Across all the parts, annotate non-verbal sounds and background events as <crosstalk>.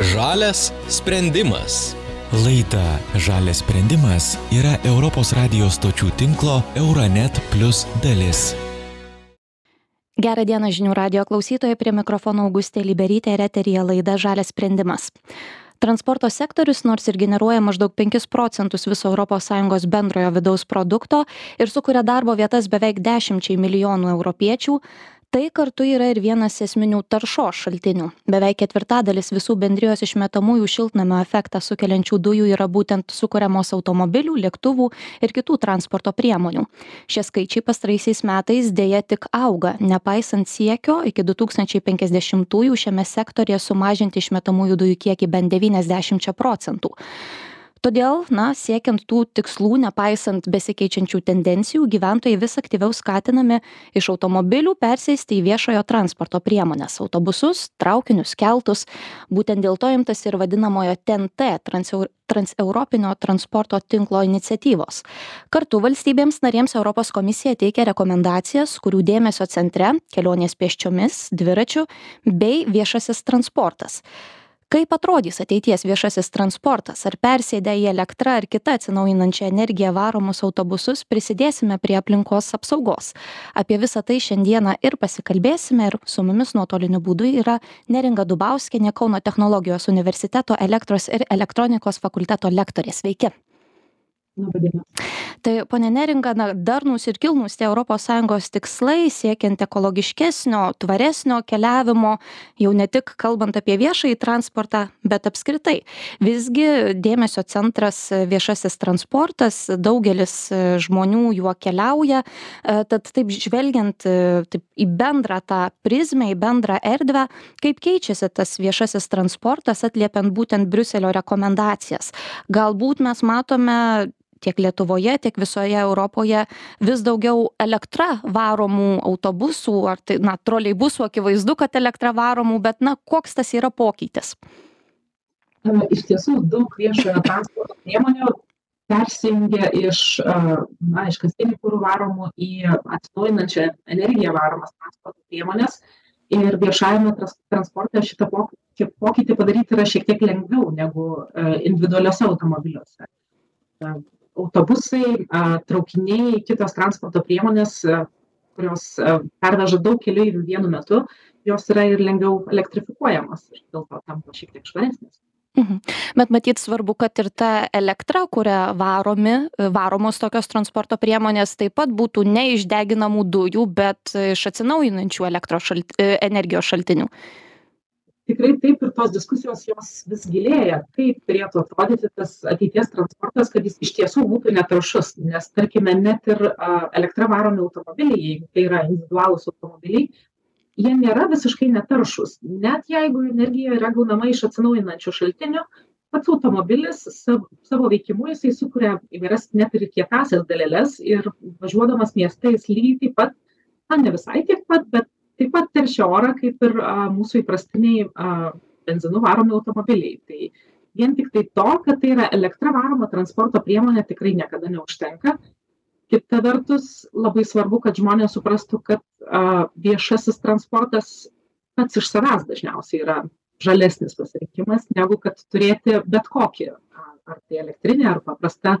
Žalias sprendimas. Laida Žalias sprendimas yra Europos radijos stočių tinklo Euronet Plus dalis. Gerą dieną žinių radio klausytojai prie mikrofono Augustė Liberytė ir eterija laida Žalias sprendimas. Transporto sektorius nors ir generuoja maždaug 5 procentus viso ES bendrojo vidaus produkto ir sukuria darbo vietas beveik 10 milijonų europiečių, tai kartu yra ir vienas esminių taršos šaltinių. Beveik ketvirtadalis visų bendrijos išmetamųjų šiltnamio efektą sukeliančių dujų yra būtent sukuriamos automobilių lėktuvų ir kitų transporto priemonių. Šie skaičiai pastaraisiais metais deja tik auga nepaisant siekio iki du tūkstančiai penkiasdešimtųjų šiame sektoriuje sumažinti išmetamųjų dujų kiekį bent devyniasdešimčia procentų todėl na siekiant tų tikslų nepaisant besikeičiančių tendencijų gyventojai vis aktyviau skatinami iš automobilių persėsti į viešojo transporto priemones. Autobusus traukinius keltus. Būtent dėl to imtasi ir vadinamojo ten t transeu transeuropinio transporto tinklo iniciatyvos. Kartu valstybėms narėms europos komisija teikia rekomendacijas kurių dėmesio centre kelionės pėsčiomis dviračiu bei viešasis transportas kaip atrodys ateities viešasis transportas? Ar persėdę į elektra ar kita atsinaujinančia energija varomus autobusus prisidėsime prie aplinkos apsaugos? Apie visa tai šiandieną ir pasikalbėsime ir su mumis nuotoliniu būdu yra neringa dubauskienė kauno technologijos universiteto elektros ir elektronikos fakulteto lektorė. Sveiki. Tai, ponė Neringa, na, darnus ir kilnus tie ES tikslai siekiant ekologiškesnio, tvaresnio keliavimo, jau ne tik kalbant apie viešąjį transportą, bet apskritai. Visgi dėmesio centras viešasis transportas, daugelis žmonių juo keliauja, e, tad taip žvelgiant e, taip, į bendrą tą prizmę, į bendrą erdvę, kaip keičiasi tas viešasis transportas atliepiant būtent Briuselio rekomendacijas. Galbūt mes matome tiek lietuvoje tiek visoje europoje vis daugiau elektra varomų autobusų ar tai na troleibusų akivaizdu kad elektra varomų bet na koks tas yra pokytis Iš tiesų, daug viešojo transporto priemonių persijungia iš, na, iš kasdienių kūrų varomų į atsinaujinančią energiją varomas transporto priemonės. Ir viešajame transporte šitą pokytį padaryti yra šiek tiek lengviau negu individualiuose automobiliuose autobusai traukiniai kitos transporto priemonės kurios perveža daug keleivių vienu metu jos yra ir lengviau elektrifikuojamos ir dėl to tampa šiek tiek švaresnės Mhm. Bet matyt svarbu, kad ir ta elektra, kuria varomi, varomos tokios transporto priemonės, taip pat būtų ne iš deginamų dujų, bet iš atsinaujinančių šalt, energijos šaltinių tikrai taip ir tos diskusijos jos vis gilėja kaip turėtų atrodyti tas ateities transportas kad jis iš tiesų būtų netaršus nes tarkime net ir elektra varomi automobiliai jeigu tai yra individualūs automobiliai jie nėra visiškai netaršūs. Net jeigu energija yra gaunama iš atsinaujinančių šaltinių pats automobilis sav savo veikimu jisai sukuria įvairias net ir kietąsias daleles ir važiuodamas mieste jis lygiai taip pat na ne visai tiek pat bet taip pat teršia orą kaip ir mūsų įprastiniai benzinu varomi automobiliai. Tai vien tiktai to kad tai yra elektra varoma transporto priemonė tikrai niekada neužtenka. Kita vertus labai svarbu kad žmonės suprastų kad viešasis transportas pats iš savęs dažniausiai yra žalesnis pasirinkimas negu kad turėti bet kokį ar tai elektrinį ar paprastą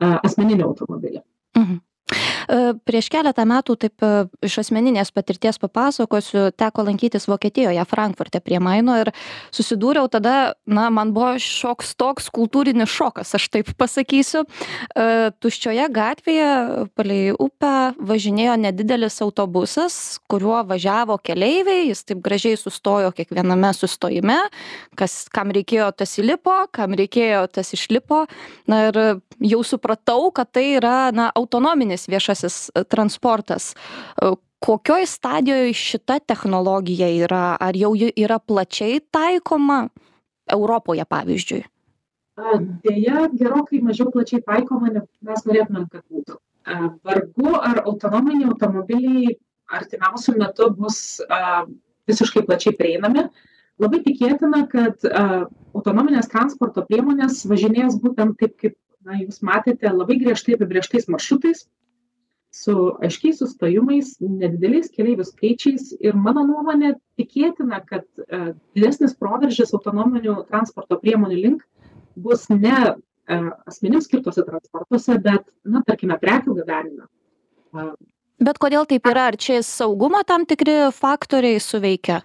asmeninį automobilį. Mhm prieš keletą metų taip e, iš asmeninės patirties papasakosiu teko lankytis vokietijoje frankfurte prie maino ir susidūriau tada na man buvo šioks toks kultūrinis šokas aš taip pasakysiu. E, tuščioje gatvėje palei upę važinėjo nedidelis autobusas kuriuo važiavo keleiviai jis taip gražiai sustojo kiekviename sustojime kas kam reikėjo tas įlipo kam reikėjo tas išlipo. Na ir jau supratau kad tai yra na autonominis viešasis e, transportas. E, kokioj stadijoje šita technologija yra? Ar jau ji yra plačiai taikoma Europoje, pavyzdžiui? Deja, gerokai mažiau plačiai taikoma, negu mes norėtumėm, kad būtų. Vargu ar autonominiai automobiliai artimiausiu metu bus visiškai plačiai prieinami. Labai tikėtina, kad autonominės transporto priemonės važinės būtent taip, kaip na, jūs matėte, labai griežtai apibrieštais maršrutais, su aiškiais sustojimais nedideliais keleivių skaičiais ir mano nuomone tikėtina, kad uh, didesnis proveržis autonominių transporto priemonių link bus ne uh, asmenims skirtose transportuose, bet, na, tarkime, prekių gabenime. Uh, bet kodėl taip yra? Ar čia saugumo tam tikri faktoriai suveikia?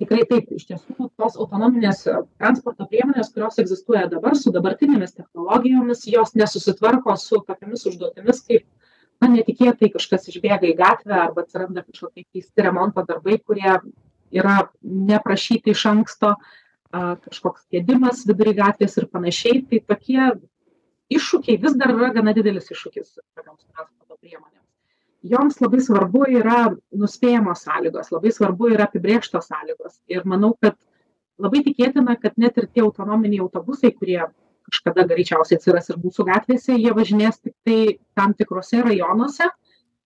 Tikrai taip, iš tiesų tos autonominės transporto priemonės, kurios egzistuoja dabar su dabartinėmis technologijomis, jos nesusitvarko su tokiamis užduotimis kaip na netikėtai kažkas išbėga į gatvę arba atsiranda kažkokie keisti remonto darbai kurie yra neprašyti iš anksto a kažkoks gedimas vidury gatvės ir panašiai. Tai tokie iššūkiai vis dar yra gana didelis iššūkis tokioms transporto priemonėms joms labai svarbu yra nuspėjamos sąlygos labai svarbu yra apibrėžtos sąlygos. Ir manau kad labai tikėtina kad net ir tie autonominiai autobusai kurie kažkada greičiausiai atsiras ir mūsų gatvėse, jie važinės tik tai tam tikrose rajonuose,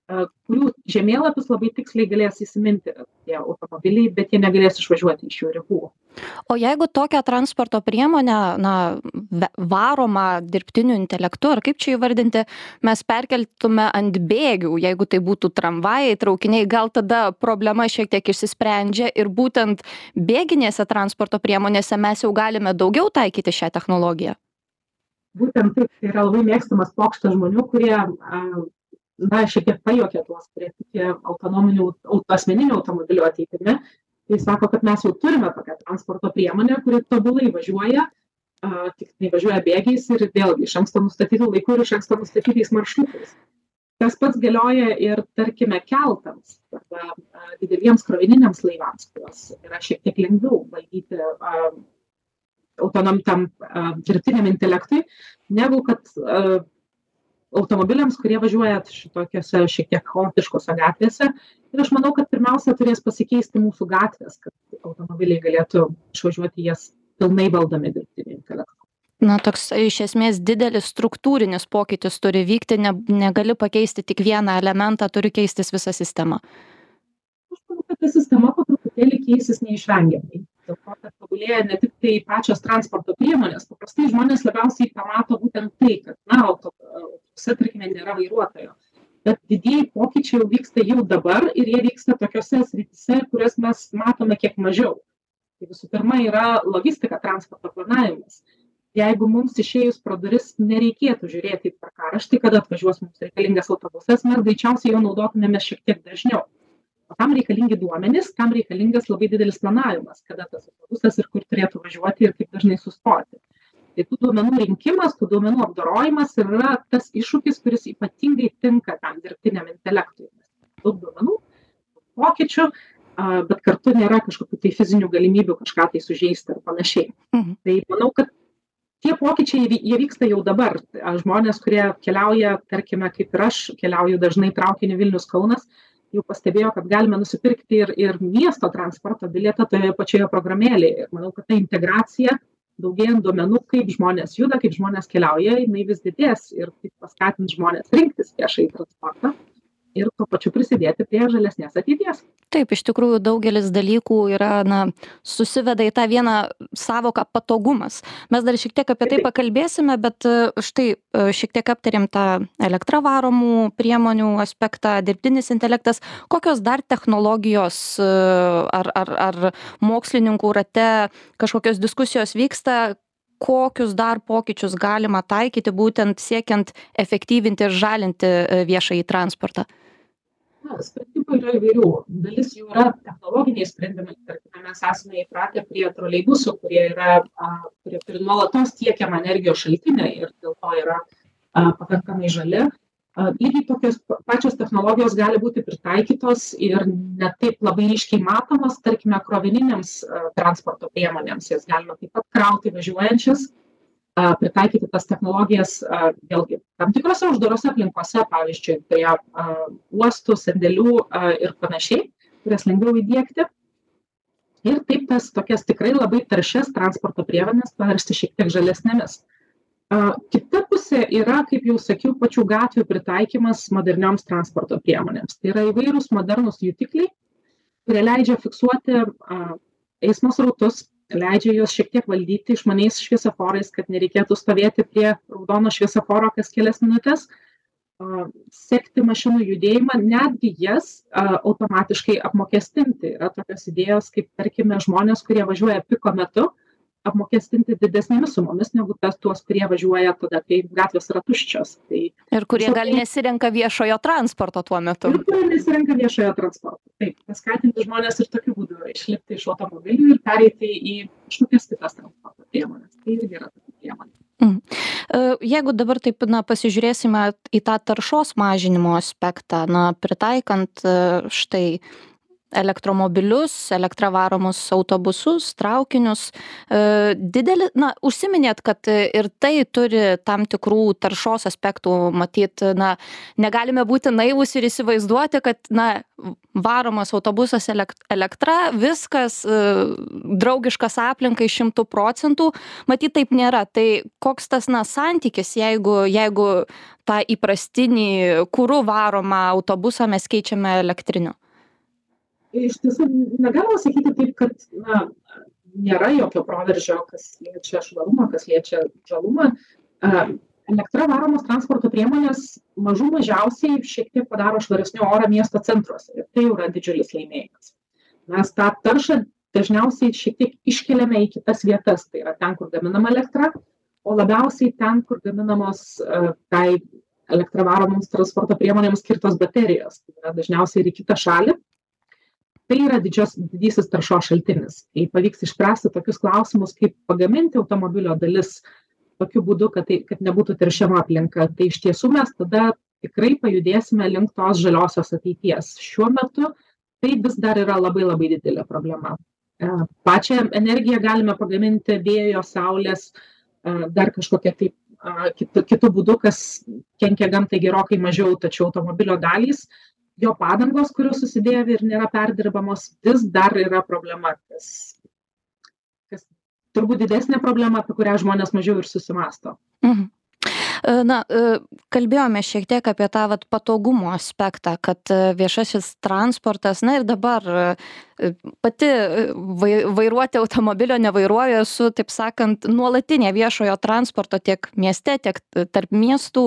kurių žemėlapis labai tiksliai galės įsiminti tie automobiliai, bet jie negalės išvažiuoti iš jų ribų. O jeigu tokią transporto priemonę, na, varomą dirbtiniu intelektu, ar kaip čia įvardinti, mes perkeltume ant bėgių, jeigu tai būtų tramvajai, traukiniai, gal tada problema šiek tiek išsisprendžia ir būtent bėginėse transporto priemonėse mes jau galime daugiau taikyti šią technologiją būtent taip tai yra labai mėgstamas pokštas žmonių kurie na šiek tiek pajuokia tuos kurie tiki autonominių asmeninių automobilių ateitimi. Tai sako kad mes jau turime tokią transporto priemonę kuri tobulai važiuoja tik tai važiuoja bėgiais ir vėlgi iš anksto nustatytu laiku ir iš anksto nustatytais maršrutais. Tas pats galioja ir tarkime keltams arba dideliems krovininiams laivams kuriuos yra šiek tiek lengviau valdyti autonom tam dirbtiniam intelektui, negu kad automobiliams, kurie važiuoja šitokiose šiek tiek chaotiškose gatvėse. Ir aš manau, kad pirmiausia turės pasikeisti mūsų gatvės, kad automobiliai galėtų išvažiuoti jas pilnai valdomi dirbtiniu intelektu. Na, toks iš esmės didelis struktūrinis pokytis turi vykti, ne, negali pakeisti tik vieną elementą, turi keistis visa sistema. Aš manau, kad ta sistema po truputėlį keisis neišvengiamai dėl to kad tobulėja ne tik tai pačios transporto priemonės paprastai žmonės labiausiai pamato būtent tai kad na autobuse tarkime nėra vairuotojo. Bet didieji pokyčiai jau vyksta jau dabar ir jie vyksta tokiose srityse kurias mes matome kiek mažiau. Tai visų pirma yra logistika transporto planavimas. Jeigu mums išėjus pro duris nereikėtų žiūrėti į tvarkaraštį kada atvažiuos mums reikalingas autobusas mes greičiausiai juo naudotumėmės šiek tiek dažniau. O tam reikalingi duomenys tam reikalingas labai didelis planavimas kada tas autobusas ir kur turėtų važiuoti ir kaip dažnai sustoti tai tų duomenų rinkimas tų duomenų apdorojimas ir yra tas iššūkis kuris ypatingai tinka tam dirbtiniam intelektui. Daug duomenų pokyčių bet kartu nėra kažkokių tai fizinių galimybių kažką tai sužeisti ar panašiai. Mhm. tai manau kad tie pokyčiai jie vyksta jau dabar. Žmonės kurie keliauja tarkime kaip ir aš keliauju dažnai traukiniu vilnius kaunas jau pastebėjo kad galime nusipirkti ir ir miesto transporto bilietą toje pačioje programėlėje. Ir manau kad ta integracija daugėjant duomenų kaip žmonės juda kaip žmonės keliauja jinai vis didės ir tai paskatins žmones rinktis viešąjį transportą ir tuo pačiu prisidėti prie žalesnės ateities. Taip, iš tikrųjų daugelis dalykų yra, na, susiveda į tą vieną savoką patogumas. Mes dar šiek tiek apie tai pakalbėsime, bet e, štai e, šiek tiek aptarėm tą elektravaromų priemonių aspektą, dirbtinis intelektas. Kokios dar technologijos e, ar, ar, ar mokslininkų rate kažkokios diskusijos vyksta, kokius dar pokyčius galima taikyti būtent siekiant efektyvinti ir žalinti viešąjį transportą? Na sprendimų yra įvairių. Dalis jų yra technologiniai sprendimai. Tarkime mes esame įpratę prie troleibusų kurie yra a kurie turi nuolatos tiekiamą energijos šaltinį ir dėl to yra a pakankamai žali. Lygiai tokios pačios technologijos gali būti pritaikytos ir ne taip labai ryškiai matomos tarkime krovininėms transporto priemonėms. Jas galima taip pat krauti važiuojančias pritaikyti tas technologijas vėlgi tam tikrose uždarose aplinkose pavyzdžiui prie uostų sandėlių ir panašiai kurias lengviau įdiegti. Ir taip tas tokias tikrai labai taršias transporto priemones paversti šiek tiek žalesnėmis. Kita pusė yra kaip jau sakiau pačių gatvių pritaikymas modernioms transporto priemonėms. Tai yra įvairūs modernūs jutikliai kurie leidžia fiksuoti eismo srautus leidžia juos šiek tiek valdyti išmaniais šviesoforais kad nereikėtų stovėti prie raudono šviesoforo kas kelias minutes sekti mašinų judėjimą, netgi jas automatiškai apmokestinti. Yra tokios idėjos, kaip tarkime žmonės, kurie važiuoja piko metu, apmokestinti didesnėmis sumomis negu tas tuos, kurie važiuoja tada, kai gatvės yra tuščios. Tai, ir kurie gal nesirenka viešojo transporto tuo metu. Ir kurie nesirenka viešojo transporto. Taip, paskatinti žmonės ir tokiu būdu išlipti iš automobilių ir pereiti į kažkokias kitas transporto priemonės. Tai irgi yra tokia priemonė. Mm. Jeigu dabar taip na, pasižiūrėsime į tą taršos mažinimo aspektą, na, pritaikant štai elektromobilius elektra varomus autobusus traukinius. E, didelį na užsiminėt kad ir tai turi tam tikrų taršos aspektų. Matyt na negalime būti naivūs ir įsivaizduoti kad na varomas autobusas elek elektra viskas e, draugiškas aplinkai šimtu procentų. Matyt taip nėra. Tai koks tas na santykis jeigu jeigu tą įprastinį kuru varomą autobusą mes keičiame elektriniu iš tiesų negalima sakyti taip, kad na, nėra jokio proveržio, kas liečia švarumą, kas liečia žalumą. Elektra varomos transporto priemonės mažų mažiausiai šiek tiek padaro švaresnių orą miesto centruose. Ir tai yra didžiulis laimėjimas. Mes tą taršą dažniausiai šiek tiek iškeliame į kitas vietas. Tai yra ten, kur gaminama elektra, o labiausiai ten, kur gaminamos tai elektra varomoms transporto priemonėms skirtos baterijos. Tai yra dažniausiai ir į kitą šalį tai yra didžios didysis taršos šaltinis. Kai pavyks išspręsti tokius klausimus kaip pagaminti automobilio dalis tokiu būdu kad tai kad nebūtų teršiama aplinka tai iš tiesų mes tada tikrai pajudėsime link tos žaliosios ateities. Šiuo metu tai vis dar yra labai labai didelė problema. E, pačią energiją galime pagaminti vėjo saulės e, dar kažkokia tai kitu kitu būdu kas kenkia gamtai gerokai mažiau tačiau automobilio dalys jo padangos kurios susidėvi ir nėra perdirbamos vis dar yra problema kas kas turbūt didesnė problema apie kurią žmonės mažiau ir susimąsto mhm. E, na, e, kalbėjome šiek tiek apie tą vat, patogumo aspektą, kad e, viešasis transportas, na ir dabar pati vairuoti automobilio nevairuoju, esu, taip sakant, nuolatinė viešojo transporto tiek mieste, tiek tarp miestų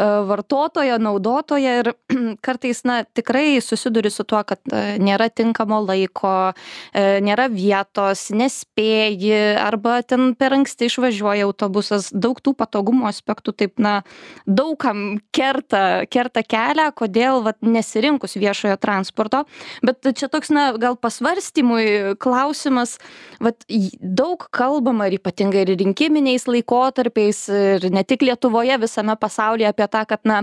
vartotoja, naudotoja ir <clears throat> kartais, na, tikrai susiduri su tuo, kad nėra tinkamo laiko, nėra vietos, nespėji arba ten per anksti išvažiuoja autobusas, daug tų patogumo aspektų taip na daug kam kerta kerta kelią kodėl vat nesirinkus viešojo transporto. Bet čia toks na gal pasvarstymui klausimas vat daug kalbama ir ypatingai ir rinkiminiais laikotarpiais ir ne tik lietuvoje visame pasaulyje apie tą kad na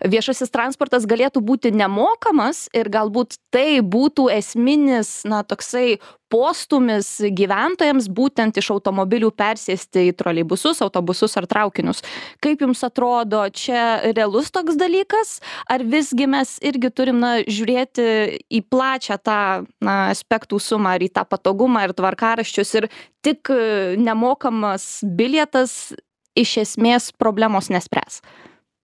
viešasis transportas galėtų būti nemokamas ir galbūt tai būtų esminis na toksai postūmis gyventojams būtent iš automobilių persėsti į troleibusus autobusus ar traukinius. Kaip jums atrodo čia realus toks dalykas? Ar visgi mes irgi turim na žiūrėti į plačią tą na aspektų sumą ir į tą patogumą ir tvarkaraščius ir tik nemokamas bilietas iš esmės problemos nespręs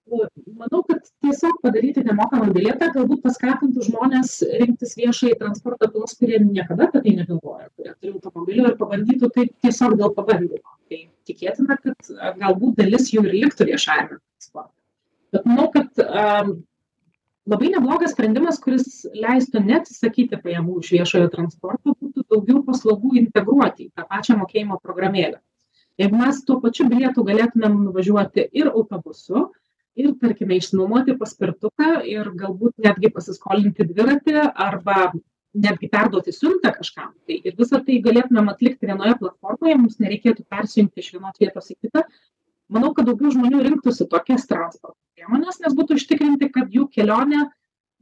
manau kad tiesiog padaryti nemokamą bilietą galbūt paskatintų žmones rinktis viešąjį transportą tuos kurie niekada apie tai negalvoja kurie turi automobilį ir pabandytų tai tiesiog dėl pabandymo tai tikėtina kad galbūt dalis jų ir liktų viešajame transporte. Bet manau kad um, labai neblogas sprendimas kuris leistų neatsisakyti pajamų iš viešojo transporto būtų daugiau paslaugų integruoti į tą pačią mokėjimo programėlę. Jeigu mes tuo pačiu bilietu galėtumėm nuvažiuoti ir autobusu ir tarkime išsinuomoti paspirtuką ir galbūt netgi pasiskolinti dviratį arba netgi perduoti siuntą kažkam. Tai ir visa tai galėtumėm atlikti vienoje platformoje mums nereikėtų persijungti iš vienos vietos į kitą. Manau kad daugiau žmonių rinktųsi tokias transporto priemones nes būtų užtikrinti kad jų kelionė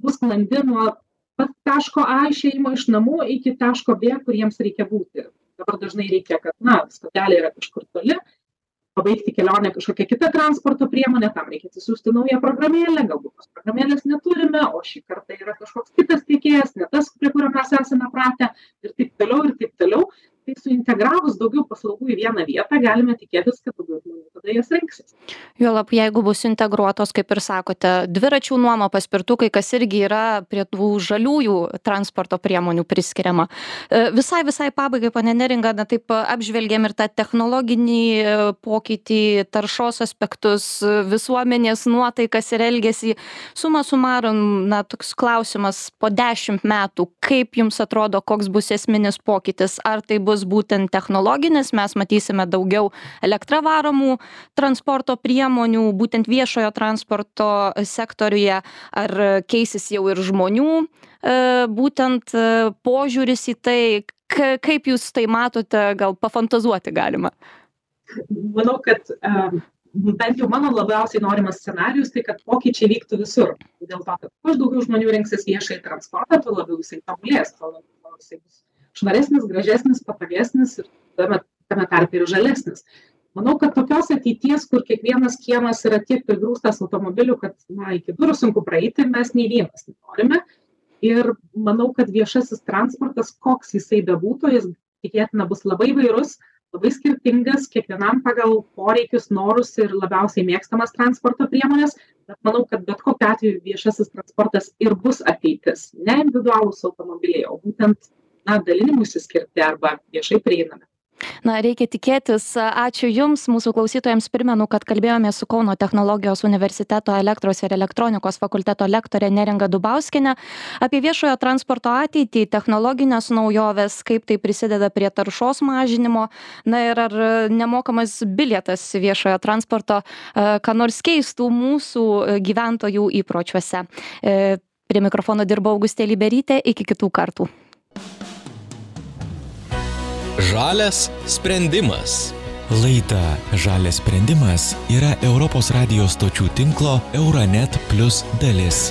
bus sklandi nuo pat taško a išėjimo iš namų iki taško b kur jiems reikia būti. Dabar dažnai reikia kad na stotelė yra kažkur toli pabaigti kelionę kažkokia kita transporto priemone tam reikia atsisiųsti naują programėlę galbūt tos programėlės neturime o šį kartą yra kažkoks kitas tiekėjas ne tas prie kurio mes esame pratę ir taip toliau ir taip toliau tai suintegravus daugiau paslaugų į vieną vietą galime tikėtis kad daugiau žmonių tada jas rinksis. Juolap, jeigu bus integruotos, kaip ir sakote, dviračių nuoma paspirtukai, kas irgi yra prie tų žaliųjų transporto priemonių priskiriama. E, visai, visai pabaigai, pane Neringa, na taip apžvelgėm ir tą technologinį e, pokytį, taršos aspektus, visuomenės nuotaikas ir elgesį. Suma sumarum, na toks klausimas po dešimt metų, kaip jums atrodo, koks bus esminis pokytis? Ar tai bus būtent technologinis, mes matysime daugiau elektravaromų transporto priemonių, būtent viešojo transporto sektoriuje, ar keisis jau ir žmonių e, būtent e, požiūris į tai, kaip jūs tai matote, gal pafantazuoti galima? Manau, kad um, bent jau mano labiausiai norimas scenarius, tai kad pokyčiai vyktų visur. Dėl to, kad kuo daugiau žmonių rinksis viešai transportą, tuo labiau jisai tobulės, tuo labiau jisai bus švaresnis, gražesnis, patogesnis ir tame, tame tarpe ir žalesnis. Manau kad tokios ateities kur kiekvienas kiemas yra tiek prigrūstas automobilių kad na iki durų sunku praeiti mes nei vienas nenorime. Ir manau kad viešasis transportas koks jisai bebūtų jis tikėtina bus labai įvairus labai skirtingas kiekvienam pagal poreikius norus ir labiausiai mėgstamas transporto priemones bet manau kad bet kokiu atveju viešasis transportas ir bus ateitis. Ne individualūs automobiliai o būtent na dalinimuisi skirti arba viešai prieinami. Na reikia tikėtis. Ačiū jums mūsų klausytojams primenu kad kalbėjomės su kauno technologijos universiteto elektros ir elektronikos fakulteto lektore neringa dubauskiene apie viešojo transporto ateitį technologines naujoves kaip tai prisideda prie taršos mažinimo. Na ir ar nemokamas bilietas viešojo transporto e, ką nors keistų mūsų gyventojų įpročiuose. E, prie mikrofono dirbo augustė liberytė. Iki kitų kartų Žalias sprendimas. Laida Žalias sprendimas yra Europos radijos stočių tinklo Euronet Plus dalis.